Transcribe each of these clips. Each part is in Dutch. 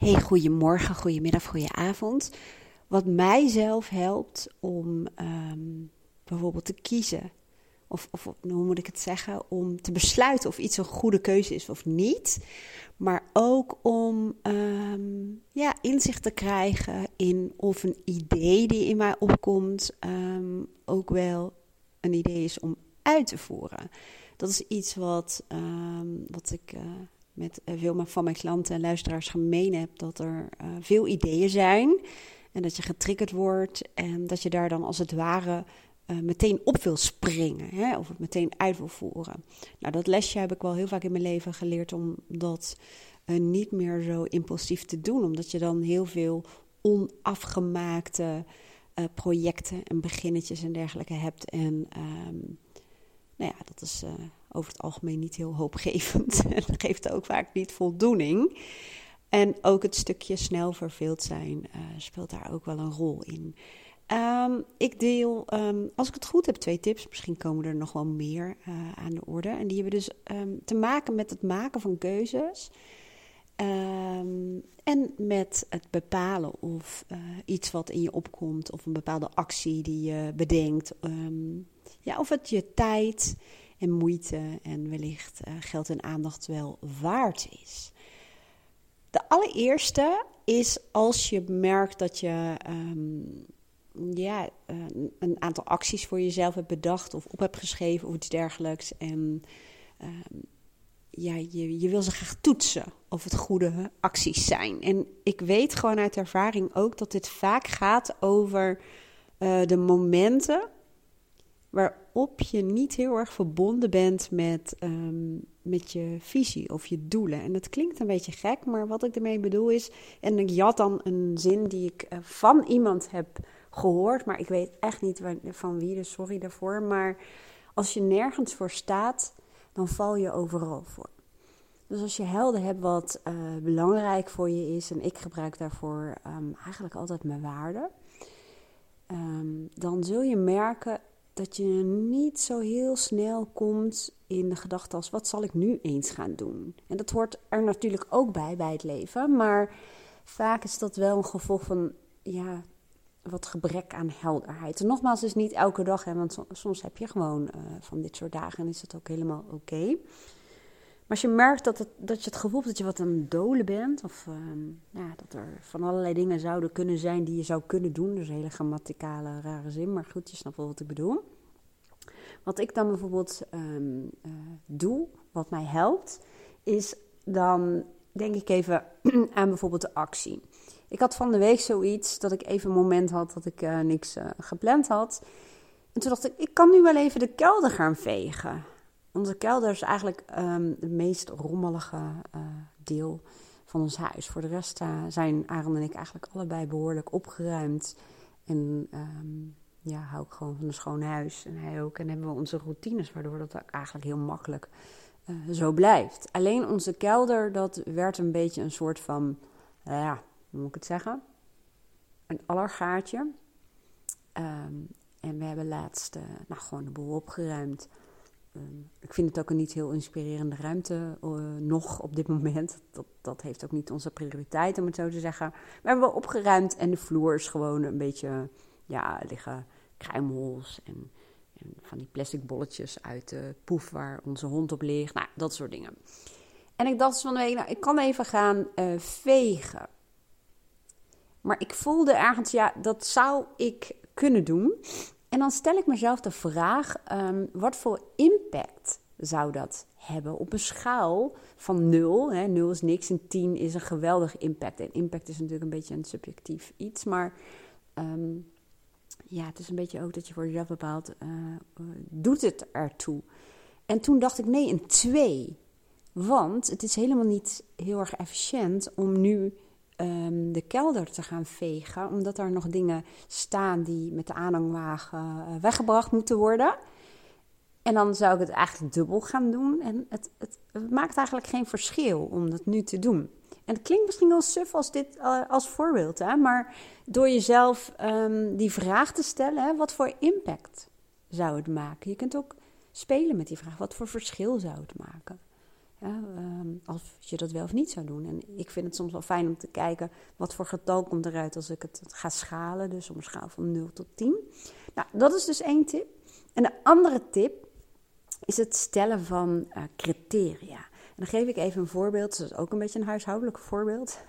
Hey, goedemorgen, goedemiddag, goedenavond. Wat mijzelf helpt om ehm, bijvoorbeeld te kiezen, of, of hoe moet ik het zeggen, om te besluiten of iets een goede keuze is of niet. Maar ook om um, ja, inzicht te krijgen in of een idee die in mij opkomt um, ook wel een idee is om uit te voeren. Dat is iets wat, wat ik. Uh, met eh, veel van mijn klanten en luisteraars gemeen heb dat er uh, veel ideeën zijn. En dat je getriggerd wordt en dat je daar dan als het ware uh, meteen op wil springen. Hè, of het meteen uit wil voeren. Nou, dat lesje heb ik wel heel vaak in mijn leven geleerd om dat niet meer zo impulsief te doen. Omdat je dan heel veel onafgemaakte projecten en beginnetjes en dergelijke hebt. En um, nou ja, dat is over het algemeen niet heel hoopgevend. en geeft ook vaak niet voldoening. En ook het stukje snel verveeld zijn uh, speelt daar ook wel een rol in. Um, ik deel, um, als ik het goed heb, twee tips. Misschien komen er nog wel meer uh, aan de orde. En die hebben dus um, te maken met het maken van keuzes. en met het bepalen of uh, iets wat in je opkomt, of een bepaalde actie die je bedenkt. ja, of het je tijd en moeite en wellicht uh, geld en aandacht wel waard is. De allereerste is als je merkt dat je um, ja, uh, een aantal acties voor jezelf hebt bedacht of op hebt geschreven of iets dergelijks. En um, ja, je, je wil ze graag toetsen of het goede acties zijn. En ik weet gewoon uit ervaring ook dat dit vaak gaat over uh, de momenten waarop je niet heel erg verbonden bent met, um, met je visie of je doelen. En dat klinkt een beetje gek, maar wat ik ermee bedoel is. En ik jat dan een zin die ik uh, van iemand heb gehoord, maar ik weet echt niet van wie, dus sorry daarvoor. Maar als je nergens voor staat, dan val je overal voor. Dus als je helden hebt wat uh, belangrijk voor je is, en ik gebruik daarvoor um, eigenlijk altijd mijn waarde, um, dan zul je merken dat je niet zo heel snel komt in de gedachte als wat zal ik nu eens gaan doen. En dat hoort er natuurlijk ook bij bij het leven, maar vaak is dat wel een gevolg van ja, wat gebrek aan helderheid. En nogmaals, is niet elke dag, hè, want soms heb je gewoon uh, van dit soort dagen en is dat ook helemaal oké. Okay. Als je merkt dat, het, dat je het gevoel hebt dat je wat aan het dolen bent, of uh, ja, dat er van allerlei dingen zouden kunnen zijn die je zou kunnen doen, dus een hele grammaticale rare zin, maar goed, je snapt wel wat ik bedoel. Wat ik dan bijvoorbeeld um, uh, doe, wat mij helpt, is dan denk ik even aan bijvoorbeeld de actie. Ik had van de week zoiets dat ik even een moment had dat ik uh, niks uh, gepland had. En toen dacht ik, ik kan nu wel even de kelder gaan vegen. Onze kelder is eigenlijk um, het meest rommelige uh, deel van ons huis. Voor de rest uh, zijn Aaron en ik eigenlijk allebei behoorlijk opgeruimd. En um, ja, hou ik gewoon van een schoon huis. En hij ook. En hebben we onze routines, waardoor dat eigenlijk heel makkelijk uh, zo blijft. Alleen onze kelder, dat werd een beetje een soort van, ja, hoe moet ik het zeggen? Een allergaatje. Um, en we hebben laatst nou, gewoon de boel opgeruimd. Um, ik vind het ook een niet heel inspirerende ruimte uh, nog op dit moment. Dat, dat heeft ook niet onze prioriteit, om het zo te zeggen. We hebben wel opgeruimd en de vloer is gewoon een beetje... Ja, liggen kruimels en, en van die plastic bolletjes uit de poef waar onze hond op ligt. Nou, dat soort dingen. En ik dacht van de nou, ik kan even gaan uh, vegen. Maar ik voelde ergens, ja, dat zou ik kunnen doen. En dan stel ik mezelf de vraag: um, wat voor impact zou dat hebben op een schaal van 0? Hè, 0 is niks en 10 is een geweldig impact. En impact is natuurlijk een beetje een subjectief iets, maar um, ja, het is een beetje ook dat je voor jezelf bepaalt: uh, doet het ertoe? En toen dacht ik: nee, een 2. Want het is helemaal niet heel erg efficiënt om nu um, de kelder te gaan vegen, omdat er nog dingen staan die met de aanhangwagen uh, weggebracht moeten worden. En dan zou ik het eigenlijk dubbel gaan doen. En het, het, het, maakt eigenlijk geen verschil om dat nu te doen. En het klinkt misschien wel suf als dit uh, als voorbeeld, hè? maar door jezelf um, die vraag te stellen, hè, wat voor impact zou het maken? Je kunt ook spelen met die vraag, wat voor verschil zou het maken? Ehm, als je dat wel of niet zou doen. En ik vind het soms wel fijn om te kijken wat voor getal komt eruit als ik het ga schalen. Dus op een schaal van 0 tot 10. Nou, dat is dus één tip. En de andere tip is het stellen van uh, criteria. En dan geef ik even een voorbeeld. Dat is ook een beetje een huishoudelijk voorbeeld.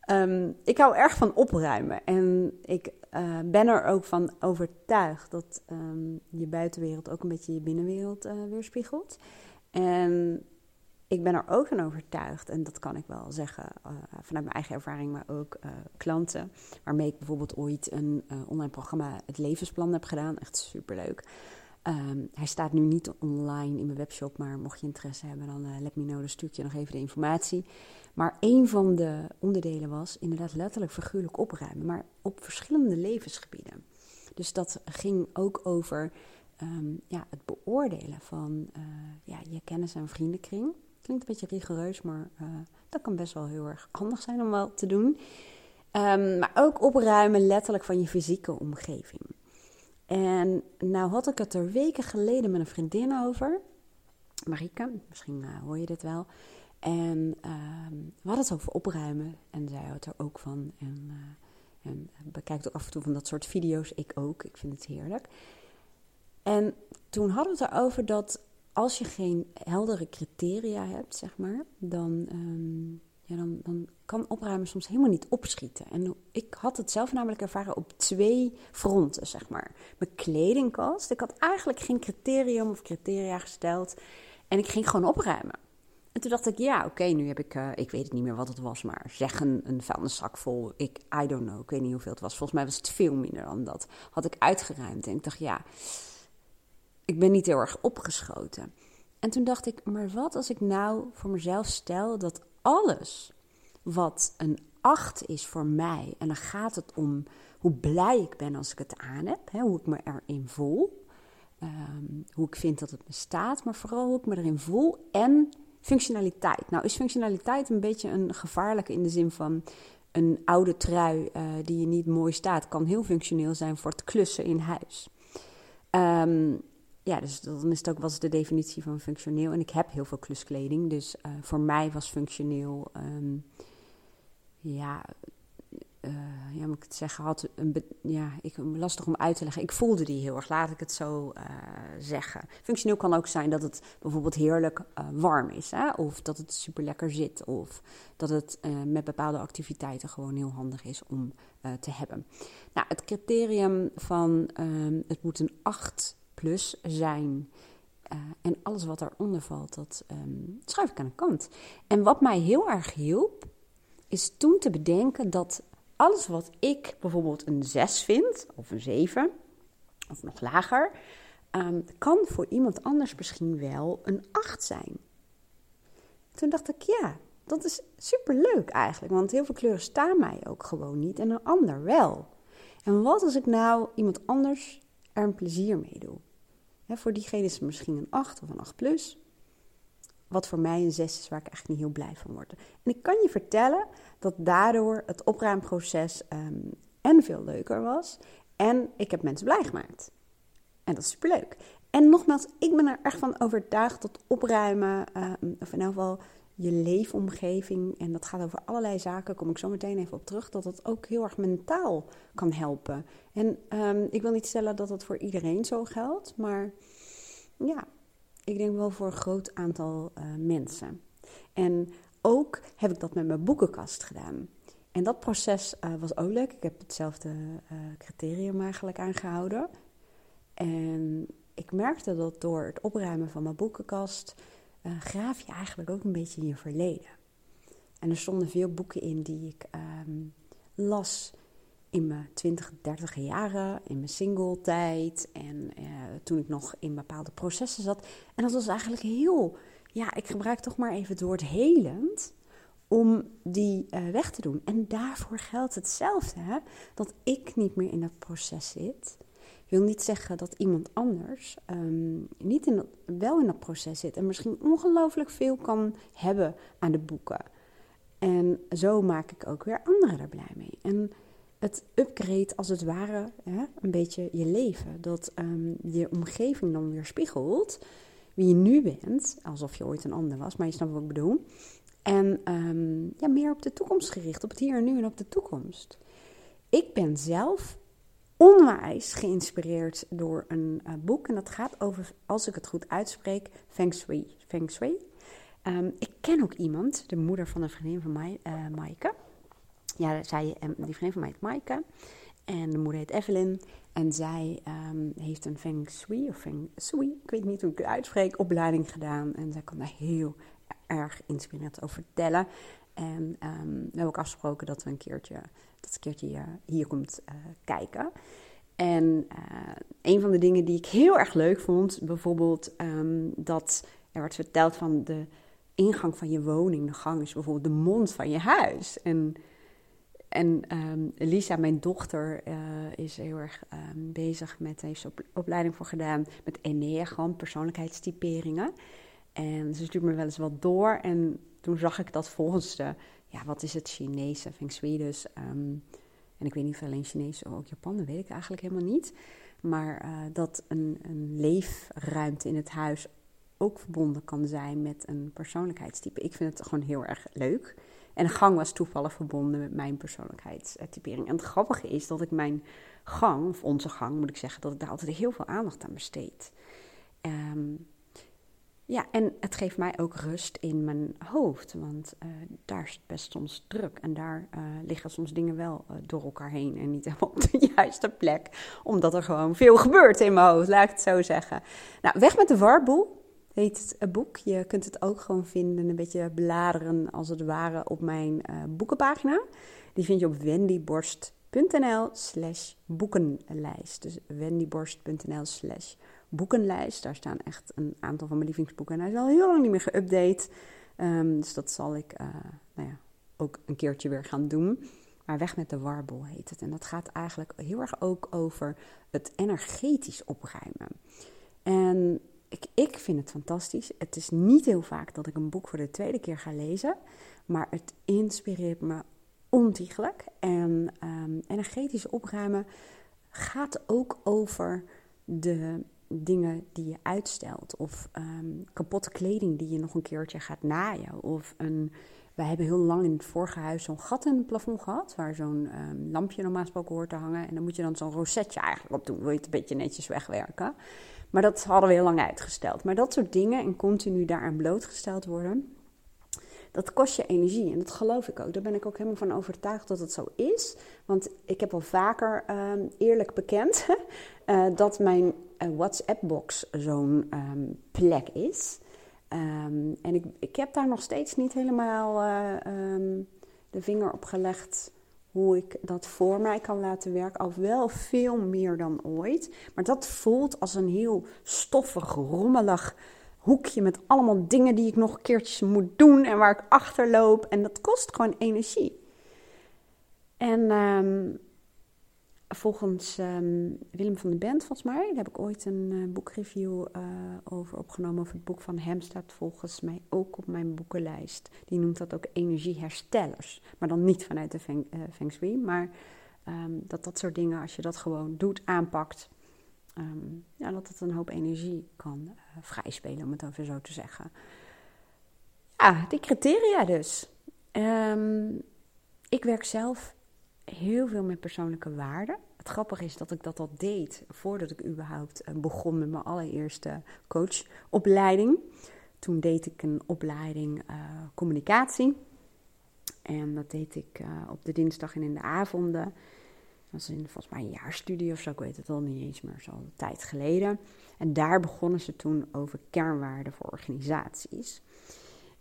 Ehm, ik hou erg van opruimen. En ik uh, ben er ook van overtuigd dat um, je buitenwereld ook een beetje je binnenwereld uh, weerspiegelt. En ik ben er ook van overtuigd, en dat kan ik wel zeggen uh, vanuit mijn eigen ervaring, maar ook uh, klanten, waarmee ik bijvoorbeeld ooit een uh, online programma, het levensplan, heb gedaan. Echt superleuk. Um, hij staat nu niet online in mijn webshop, maar mocht je interesse hebben, dan let me know, dan stuur je nog even de informatie. Maar een van de onderdelen was inderdaad letterlijk figuurlijk opruimen, maar op verschillende levensgebieden. Dus dat ging ook over um, ja, het beoordelen van ja, je kennis- en vriendenkring. Klinkt een beetje rigoureus, maar uh, dat kan best wel heel erg handig zijn om wel te doen. Um, maar ook opruimen letterlijk van je fysieke omgeving. En nou had ik het er weken geleden met een vriendin over. Marike, misschien uh, hoor je dit wel. En uh, we hadden het over opruimen. En zij houdt er ook van. En, uh, en bekijkt ook af en toe van dat soort video's. Ik ook. Ik vind het heerlijk. En toen hadden we het erover dat als je geen heldere criteria hebt, zeg maar, dan, um, ja, dan, dan kan opruimen soms helemaal niet opschieten. En ik had het zelf namelijk ervaren op twee fronten, zeg maar. Mijn kledingkast, ik had eigenlijk geen criterium of criteria gesteld. En ik ging gewoon opruimen. En toen dacht ik, ja, oké, nu heb ik, uh, ik weet het niet meer wat het was, maar zeg een, een vuilniszak vol. Ik, I don't know, ik weet niet hoeveel het was. Volgens mij was het veel minder dan dat. Had ik uitgeruimd en ik dacht, ja, ik ben niet heel erg opgeschoten. En toen dacht ik, maar wat als ik nou voor mezelf stel dat alles wat een acht is voor mij, en dan gaat het om hoe blij ik ben als ik het aan heb, hè, hoe ik me erin voel, um, hoe ik vind dat het bestaat, maar vooral hoe ik me erin voel en functionaliteit. Nou is functionaliteit een beetje een gevaarlijke in de zin van een oude trui uh, die je niet mooi staat, kan heel functioneel zijn voor het klussen in huis. Um, ja, dus dan is het ook was de definitie van functioneel. En ik heb heel veel kluskleding, dus uh, voor mij was functioneel, um, ja, uh, ja, moet ik het zeggen, had een ja, ik, lastig om uit te leggen. Ik voelde die heel erg, laat ik het zo uh, zeggen. Functioneel kan ook zijn dat het bijvoorbeeld heerlijk warm is, hè? of dat het super lekker zit, of dat het met bepaalde activiteiten gewoon heel handig is om te hebben. Nou, het criterium van um, het moet een 8 plus zijn. Uh, en alles wat daaronder valt, dat um, schuif ik aan de kant. En wat mij heel erg hielp, is toen te bedenken dat alles wat ik bijvoorbeeld een 6 vind, of een 7, of nog lager, um, kan voor iemand anders misschien wel een 8 zijn. Toen dacht ik, ja, dat is superleuk eigenlijk, want heel veel kleuren staan mij ook gewoon niet en een ander wel. En wat als ik nou iemand anders er een plezier mee doe? Voor diegene is het misschien een 8 of een 8 plus. Wat voor mij een 6 is waar ik eigenlijk niet heel blij van word. En ik kan je vertellen dat daardoor het opruimproces um, en veel leuker was. En ik heb mensen blij gemaakt. En dat is superleuk. En nogmaals, ik ben er echt van overtuigd dat opruimen, um, of in elk geval je leefomgeving, en dat gaat over allerlei zaken, kom ik zo meteen even op terug, dat het ook heel erg mentaal kan helpen. En um, ik wil niet stellen dat dat voor iedereen zo geldt, maar ja, ik denk wel voor een groot aantal uh, mensen. En ook heb ik dat met mijn boekenkast gedaan. En dat proces uh, was ook leuk. Ik heb hetzelfde uh, criterium eigenlijk aangehouden. En ik merkte dat door het opruimen van mijn boekenkast uh, graaf je eigenlijk ook een beetje in je verleden. En er stonden veel boeken in die ik um, las in mijn 20, 30 jaren, in mijn single tijd en uh, toen ik nog in bepaalde processen zat. En dat was eigenlijk heel, ja, ik gebruik toch maar even het woord helend om die uh, weg te doen. En daarvoor geldt hetzelfde, hè? dat ik niet meer in dat proces zit wil niet zeggen dat iemand anders um, niet in dat, wel in dat proces zit en misschien ongelooflijk veel kan hebben aan de boeken. En zo maak ik ook weer anderen er blij mee. En het upgrade als het ware hè, een beetje je leven. Dat um, je omgeving dan weer spiegelt wie je nu bent, alsof je ooit een ander was, maar je snapt wat ik bedoel. En ehm, ja, meer op de toekomst gericht, op het hier en nu en op de toekomst. Ik ben zelf onwijs geïnspireerd door een uh, boek. En dat gaat over, als ik het goed uitspreek, Feng Shui. Feng Shui. Um, ik ken ook iemand, de moeder van een vriendin van mij, uh, Maaike. Ja, zij, um, die vriendin van mij heet Maaike. En de moeder heet Evelyn. En zij um, heeft een Feng Shui, of Feng Shui, ik weet niet hoe ik het uitspreek, opleiding gedaan. En zij kan daar heel erg inspirerend over vertellen. En um, we hebben ook afgesproken dat we een keertje, dat een keertje hier komt uh, kijken. En uh, een van de dingen die ik heel erg leuk vond, bijvoorbeeld um, dat er wordt verteld van de ingang van je woning, de gang is bijvoorbeeld de mond van je huis. En, en um, Lisa, mijn dochter, is heel erg um, bezig met, heeft op, opleiding voor gedaan met Enneagram, persoonlijkheidstyperingen. En ze stuurt me wel eens wat door. En toen zag ik dat volgens de, ja, wat is het Chinese, Feng Shui dus. Um, en ik weet niet of alleen Chinees of ook Japan, dat weet ik eigenlijk helemaal niet. Maar uh, dat een, een leefruimte in het huis ook verbonden kan zijn met een persoonlijkheidstype. Ik vind het gewoon heel erg leuk. En gang was toevallig verbonden met mijn persoonlijkheidstypering. En het grappige is dat ik mijn gang, of onze gang moet ik zeggen, dat ik daar altijd heel veel aandacht aan besteed. Um, ja, en het geeft mij ook rust in mijn hoofd, want uh, daar is het best soms druk. En daar uh, liggen soms dingen wel uh, door elkaar heen en niet helemaal op de juiste plek. Omdat er gewoon veel gebeurt in mijn hoofd, laat ik het zo zeggen. Nou, Weg met de warboel heet het boek. Je kunt het ook gewoon vinden, een beetje bladeren als het ware op mijn boekenpagina. Die vind je op wendyborst.nl slash boekenlijst. Dus wendyborst.nl slash boekenlijst. Daar staan echt een aantal van mijn lievelingsboeken. En hij is al heel lang niet meer geüpdate. Um, dus dat zal ik uh, nou ja, ook een keertje weer gaan doen. Maar Weg met de Warboel heet het. En dat gaat eigenlijk heel erg ook over het energetisch opruimen. En ik, ik vind het fantastisch. Het is niet heel vaak dat ik een boek voor de tweede keer ga lezen. Maar het inspireert me ontiegelijk. En um, energetisch opruimen gaat ook over de dingen die je uitstelt. Of um, kapotte kleding die je nog een keertje gaat naaien. Of een. Wij hebben heel lang in het vorige huis zo'n gat in het plafond gehad. Waar zo'n um, lampje normaal gesproken hoort te hangen. En dan moet je dan zo'n rosetje eigenlijk op doen. Wil je het een beetje netjes wegwerken. Maar dat hadden we heel lang uitgesteld. Maar dat soort dingen en continu daaraan blootgesteld worden dat kost je energie. En dat geloof ik ook. Daar ben ik ook helemaal van overtuigd dat het zo is. Want ik heb al vaker uh, eerlijk bekend uh, dat mijn uh, WhatsApp-box zo'n um, plek is. Um, en ik, ik heb daar nog steeds niet helemaal um, de vinger op gelegd hoe ik dat voor mij kan laten werken. Al wel veel meer dan ooit. Maar dat voelt als een heel stoffig, rommelig hoekje met allemaal dingen die ik nog keertjes moet doen en waar ik achter loop. En dat kost gewoon energie. En um, volgens um, Willem van den Bent, volgens mij, daar heb ik ooit een uh, boekreview uh, over opgenomen. Over het boek van hem staat volgens mij ook op mijn boekenlijst. Die noemt dat ook energieherstellers. Maar dan niet vanuit de Feng, uh, feng Shui, maar um, dat dat soort dingen, als je dat gewoon doet, aanpakt, um, ja, dat het een hoop energie kan uh, vrijspelen, om het even zo te zeggen. Ja, die criteria dus. Um, ik werk zelf heel veel met persoonlijke waarden. Het grappige is dat ik dat al deed voordat ik überhaupt uh, begon met mijn allereerste coachopleiding. Toen deed ik een opleiding uh, communicatie. En dat deed ik op de dinsdag en in de avonden. Was in volgens mij een jaarstudie of zo, ik weet het al niet eens meer, zo een tijd geleden. En daar begonnen ze toen over kernwaarden voor organisaties.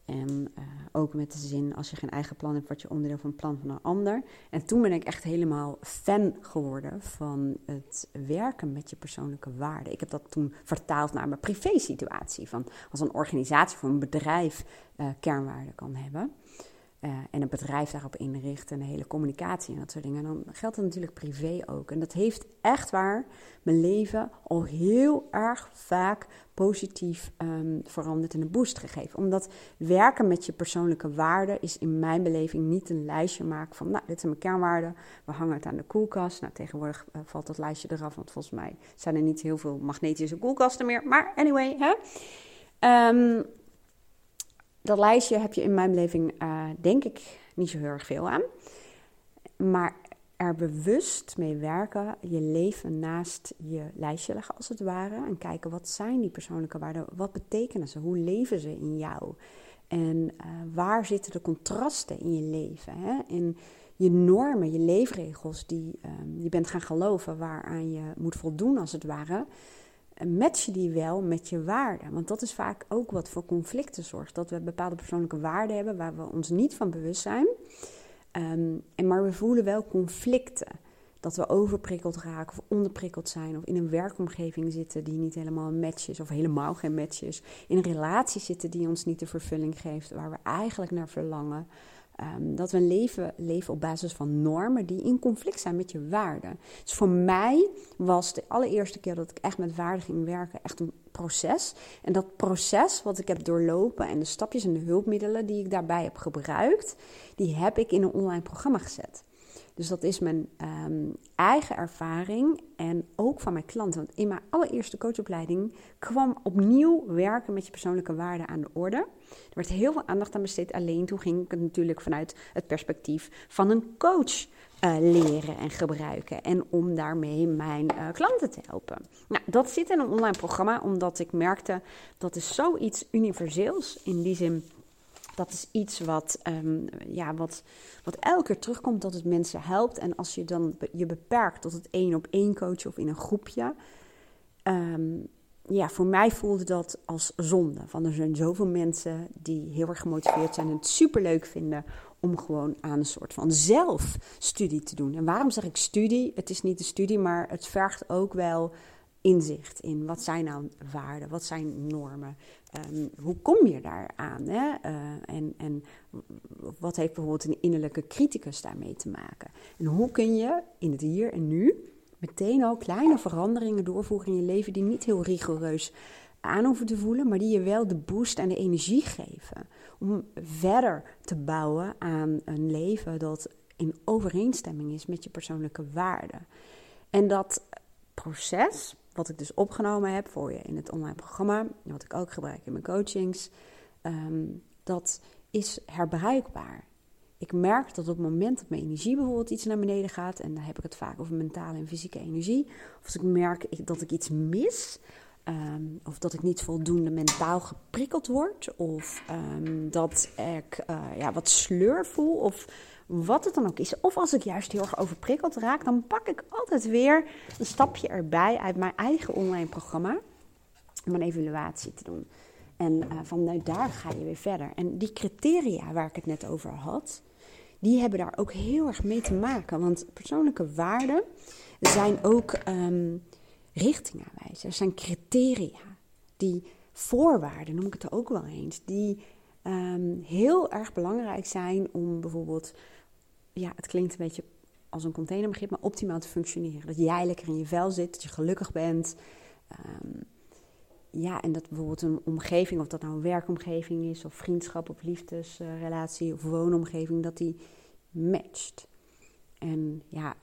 En uh, ook met de zin, als je geen eigen plan hebt, word je onderdeel van een plan van een ander. En toen ben ik echt helemaal fan geworden van het werken met je persoonlijke waarden. Ik heb dat toen vertaald naar mijn privé-situatie. Van als een organisatie of een bedrijf uh, kernwaarden kan hebben. Uh, en een bedrijf daarop inrichten, een hele communicatie en dat soort dingen. En dan geldt dat natuurlijk privé ook. En dat heeft echt waar mijn leven al heel erg vaak positief um, veranderd en een boost gegeven. Omdat werken met je persoonlijke waarden is in mijn beleving niet een lijstje maken van, nou, dit zijn mijn kernwaarden, we hangen het aan de koelkast. Nou, tegenwoordig uh, valt dat lijstje eraf, want volgens mij zijn er niet heel veel magnetische koelkasten meer. Maar anyway, hè. Ehm, dat lijstje heb je in mijn beleving, uh, denk ik, niet zo heel erg veel aan. Maar er bewust mee werken, je leven naast je lijstje leggen als het ware. En kijken wat zijn die persoonlijke waarden, wat betekenen ze, hoe leven ze in jou? En uh, waar zitten de contrasten in je leven? Hè? In je normen, je leefregels die um, je bent gaan geloven, waaraan je moet voldoen als het ware. Match je die wel met je waarden? Want dat is vaak ook wat voor conflicten zorgt. Dat we bepaalde persoonlijke waarden hebben waar we ons niet van bewust zijn. Um, en maar we voelen wel conflicten. Dat we overprikkeld raken of onderprikkeld zijn. Of in een werkomgeving zitten die niet helemaal een match is. Of helemaal geen match is. In een relatie zitten die ons niet de vervulling geeft waar we eigenlijk naar verlangen. Um, dat we een leven leven op basis van normen die in conflict zijn met je waarden. Dus voor mij was de allereerste keer dat ik echt met waarden ging werken echt een proces. En dat proces wat ik heb doorlopen en de stapjes en de hulpmiddelen die ik daarbij heb gebruikt, die heb ik in een online programma gezet. Dus dat is mijn um, eigen ervaring en ook van mijn klanten. Want in mijn allereerste coachopleiding kwam opnieuw werken met je persoonlijke waarden aan de orde. Er werd heel veel aandacht aan besteed. Alleen toen ging ik het natuurlijk vanuit het perspectief van een coach uh, leren en gebruiken. En om daarmee mijn uh, klanten te helpen. Nou, dat zit in een online programma, omdat ik merkte dat is zoiets universeels. In die zin dat is iets wat, um, ja, wat, wat elke keer terugkomt dat het mensen helpt. En als je dan je beperkt tot het één op één coachen of in een groepje. Um, ja, voor mij voelde dat als zonde. Van er zijn zoveel mensen die heel erg gemotiveerd zijn en het superleuk vinden om gewoon aan een soort van zelfstudie te doen. En waarom zeg ik studie? Het is niet de studie, maar het vergt ook wel inzicht in wat zijn nou waarden, wat zijn normen, um, hoe kom je daar aan? Hè? Uh, en, en wat heeft bijvoorbeeld een innerlijke criticus daarmee te maken? En hoe kun je in het hier en nu meteen al kleine veranderingen doorvoeren in je leven die niet heel rigoureus aan hoeven te voelen, maar die je wel de boost en de energie geven om verder te bouwen aan een leven dat in overeenstemming is met je persoonlijke waarden. En dat proces, wat ik dus opgenomen heb voor je in het online programma, wat ik ook gebruik in mijn coachings, um, dat is herbruikbaar. Ik merk dat op het moment dat mijn energie bijvoorbeeld iets naar beneden gaat, en dan heb ik het vaak over mentale en fysieke energie, of als ik merk dat ik iets mis, um, of dat ik niet voldoende mentaal geprikkeld word, of um, dat ik uh, ja, wat sleur voel, of wat het dan ook is. Of als ik juist heel erg overprikkeld raak, dan pak ik altijd weer een stapje erbij uit mijn eigen online programma om een evaluatie te doen. En uh, vanuit daar ga je weer verder. En die criteria waar ik het net over had, die hebben daar ook heel erg mee te maken. Want persoonlijke waarden zijn ook um, richtingaanwijzers, zijn criteria. Die voorwaarden, noem ik het ook wel eens, die um, heel erg belangrijk zijn om bijvoorbeeld, ja, het klinkt een beetje als een containerbegrip, maar optimaal te functioneren. Dat jij lekker in je vel zit, dat je gelukkig bent. Um, ja, en dat bijvoorbeeld een omgeving, of dat nou een werkomgeving is, of vriendschap, of liefdesrelatie, of woonomgeving, dat die matcht. En ja,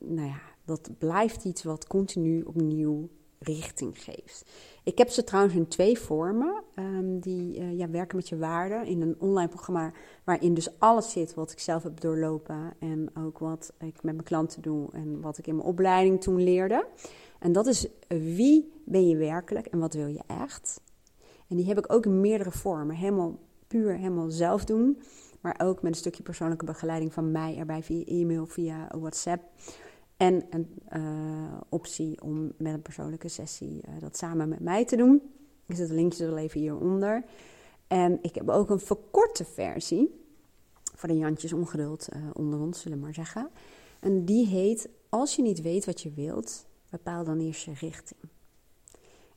nou ja, dat blijft iets wat continu opnieuw richting geeft. Ik heb ze trouwens in twee vormen. Um, die uh, ja, werken met je waarden. In een online programma waarin dus alles zit wat ik zelf heb doorlopen. En ook wat ik met mijn klanten doe en wat ik in mijn opleiding toen leerde. En dat is wie ben je werkelijk en wat wil je echt. En die heb ik ook in meerdere vormen. Helemaal puur helemaal zelf doen. Maar ook met een stukje persoonlijke begeleiding van mij erbij via e-mail, via WhatsApp. En een uh, optie om met een persoonlijke sessie uh, dat samen met mij te doen. Ik zet de linkjes er even hieronder. En ik heb ook een verkorte versie. Voor de Jantjes ongeduld onder ons, zullen we maar zeggen. En die heet Als je niet weet wat je wilt, bepaal dan eerst je richting.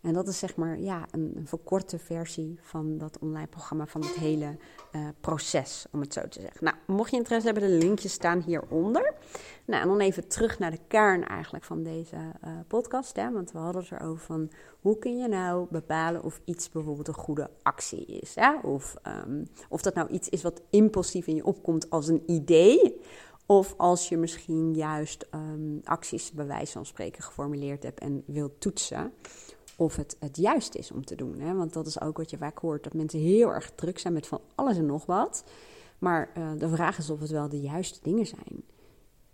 En dat is zeg maar ja, een, een verkorte versie van dat online programma, van het hele uh, proces, om het zo te zeggen. Nou, mocht je interesse hebben, de linkjes staan hieronder. Nou, en dan even terug naar de kern eigenlijk van deze uh, podcast. Hè, want we hadden het erover van, hoe kun je nou bepalen of iets bijvoorbeeld een goede actie is? Hè? Of, um, of dat nou iets is wat impulsief in je opkomt als een idee... Of als je misschien juist um, acties bij wijze van spreken geformuleerd hebt en wilt toetsen of het het juist is om te doen. Hè? Want dat is ook wat je vaak hoort, dat mensen heel erg druk zijn met van alles en nog wat. Maar uh, de vraag is of het wel de juiste dingen zijn.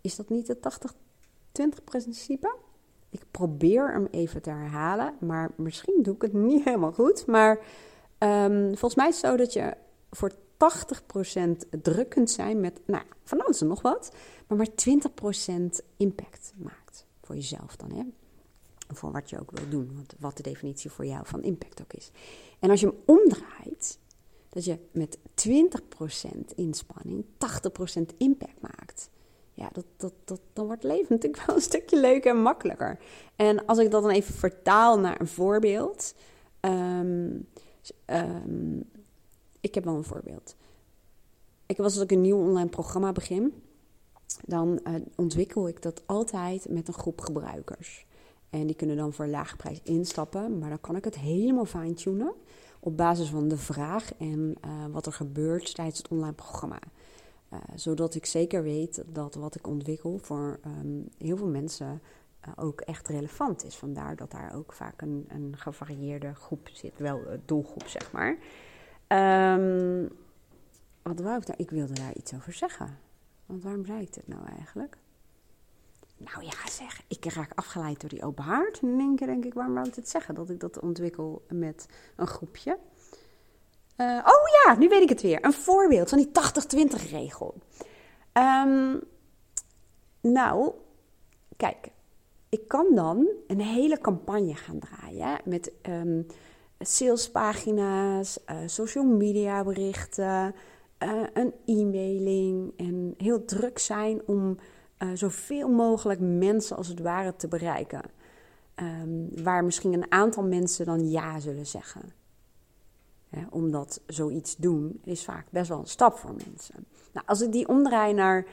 Is dat niet het 80-20 principe? Ik probeer hem even te herhalen, maar misschien doe ik het niet helemaal goed. Maar um, volgens mij is het zo dat je voor 80% druk kunt zijn met nou, van alles en nog wat, maar maar 20% impact maakt voor jezelf dan. Hè? Voor wat je ook wil doen, wat, wat de definitie voor jou van impact ook is. En als je hem omdraait, dat je met 20% inspanning 80% impact maakt. Ja, dat, dat, dat, dan wordt het leven natuurlijk wel een stukje leuker en makkelijker. En als ik dat dan even vertaal naar een voorbeeld. Um, um, ik heb wel een voorbeeld. Ik was als ik een nieuw online programma begin, dan uh, ontwikkel ik dat altijd met een groep gebruikers. En die kunnen dan voor lage prijs instappen, maar dan kan ik het helemaal fine-tunen op basis van de vraag en uh, wat er gebeurt tijdens het online programma. Uh, zodat ik zeker weet dat wat ik ontwikkel voor um, heel veel mensen ook echt relevant is. Vandaar dat daar ook vaak een, een gevarieerde groep zit, wel doelgroep zeg maar. Um, wat wou ik daar? Ik wilde daar iets over zeggen. Want waarom zei ik dit nou eigenlijk? Nou ja, zeg, ik raak afgeleid door die open haard. En in één keer denk ik, waarom wou ik dit zeggen? Dat ik dat ontwikkel met een groepje. Uh, oh ja, nu weet ik het weer. Een voorbeeld van die 80-20 regel. Um, nou, kijk, ik kan dan een hele campagne gaan draaien met um, salespagina's, uh, social media berichten, uh, een e-mailing en heel druk zijn om uh, zoveel mogelijk mensen als het ware te bereiken. Um, waar misschien een aantal mensen dan ja zullen zeggen. Ja, omdat zoiets doen is vaak best wel een stap voor mensen. Nou, als ik die omdraai naar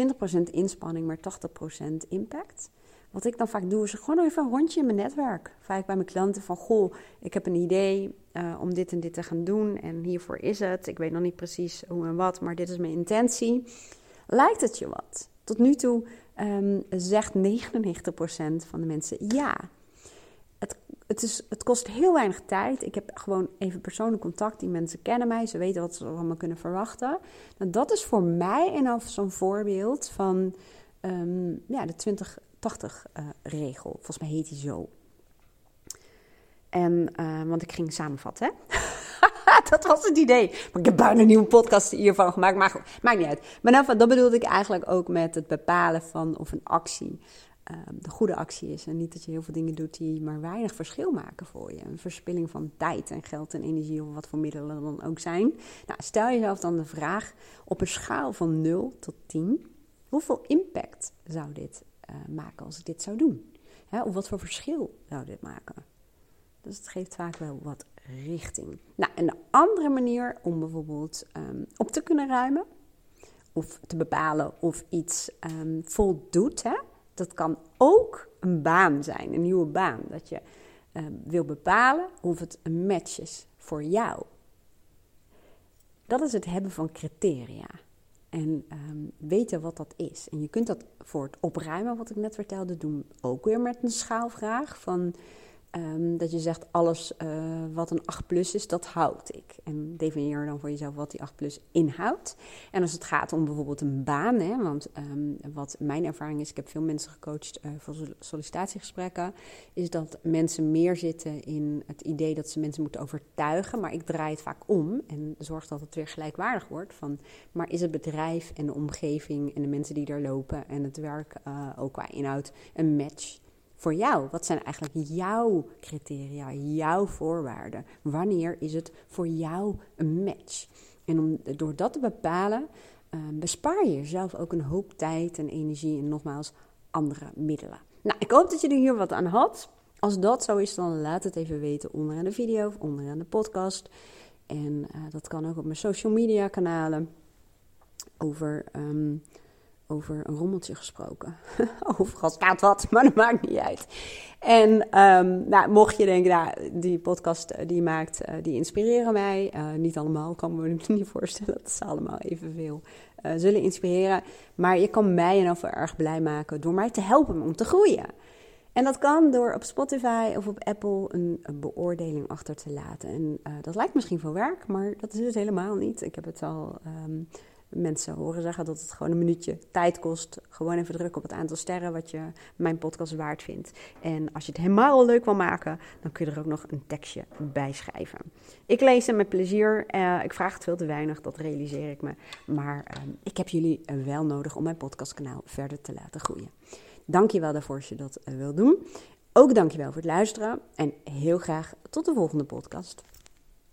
20% inspanning, maar 80% impact. Wat ik dan vaak doe, is gewoon even een rondje in mijn netwerk. Vaak bij mijn klanten van, goh, ik heb een idee uh, om dit en dit te gaan doen. En hiervoor is het. Ik weet nog niet precies hoe en wat, maar dit is mijn intentie. Lijkt het je wat? Tot nu toe um, zegt 99% van de mensen ja. Het, het, is, het kost heel weinig tijd. Ik heb gewoon even persoonlijk contact. Die mensen kennen mij. Ze weten wat ze van me kunnen verwachten. Nou, dat is voor mij en of zo'n voorbeeld van um, ja, de 20-80-regel. Uh, Volgens mij heet die zo. En, uh, want ik ging samenvatten, hè? dat was het idee. Maar ik heb bijna een nieuwe podcast hiervan gemaakt. Maar goed, maakt niet uit. Maar nou, dat bedoelde ik eigenlijk ook met het bepalen van of een actie um, de goede actie is. En niet dat je heel veel dingen doet die maar weinig verschil maken voor je. Een verspilling van tijd en geld en energie of wat voor middelen dan ook zijn. Nou, stel jezelf dan de vraag op een schaal van 0 tot 10. Hoeveel impact zou dit uh, maken als ik dit zou doen? Of wat voor verschil zou dit maken? Dus het geeft vaak wel wat richting. Nou, en de andere manier om bijvoorbeeld um, op te kunnen ruimen of te bepalen of iets um, voldoet, hè? dat kan ook een baan zijn, een nieuwe baan. Dat je um, wil bepalen of het een match is voor jou. Dat is het hebben van criteria. En weten wat dat is. En je kunt dat voor het opruimen, wat ik net vertelde, doen ook weer met een schaalvraag. Van Um, dat je zegt, alles uh, wat een 8 plus is, dat houd ik. En definieer dan voor jezelf wat die 8 plus inhoudt. En als het gaat om bijvoorbeeld een baan, hè, want um, wat mijn ervaring is, ik heb veel mensen gecoacht uh, voor sollicitatiegesprekken, is dat mensen meer zitten in het idee dat ze mensen moeten overtuigen. Maar ik draai het vaak om en zorg dat het weer gelijkwaardig wordt. Van, maar is het bedrijf en de omgeving en de mensen die daar lopen en het werk uh, ook qua inhoud een match? Voor jou? Wat zijn eigenlijk jouw criteria, jouw voorwaarden? Wanneer is het voor jou een match? En om, door dat te bepalen, uh, bespaar je jezelf ook een hoop tijd en energie en nogmaals andere middelen. Nou, ik hoop dat je er hier wat aan had. Als dat zo is, dan laat het even weten onderaan de video of onderaan de podcast. En uh, dat kan ook op mijn social media kanalen. Over um, over een rommeltje gesproken. Overal staat wat, maar dat maakt niet uit. En um, nou, mocht je denken, nou, die podcast eh, die je maakt, uh, die inspireren mij. Uh, niet allemaal, kan me niet voorstellen dat ze allemaal evenveel uh, zullen inspireren. Maar je kan mij en over erg blij maken door mij te helpen om te groeien. En dat kan door op Spotify of op Apple een, een beoordeling achter te laten. En dat lijkt misschien veel werk, maar dat is het helemaal niet. Ik heb het al um, mensen horen zeggen dat het gewoon een minuutje tijd kost. Gewoon even drukken op het aantal sterren wat je mijn podcast waard vindt. En als je het helemaal leuk wil maken, dan kun je er ook nog een tekstje bij schrijven. Ik lees hem met plezier. Uh, ik vraag het veel te weinig, dat realiseer ik me. Maar um, ik heb jullie wel nodig om mijn podcastkanaal verder te laten groeien. Dank je wel daarvoor als je dat wil doen. Ook dank je wel voor het luisteren en heel graag tot de volgende podcast.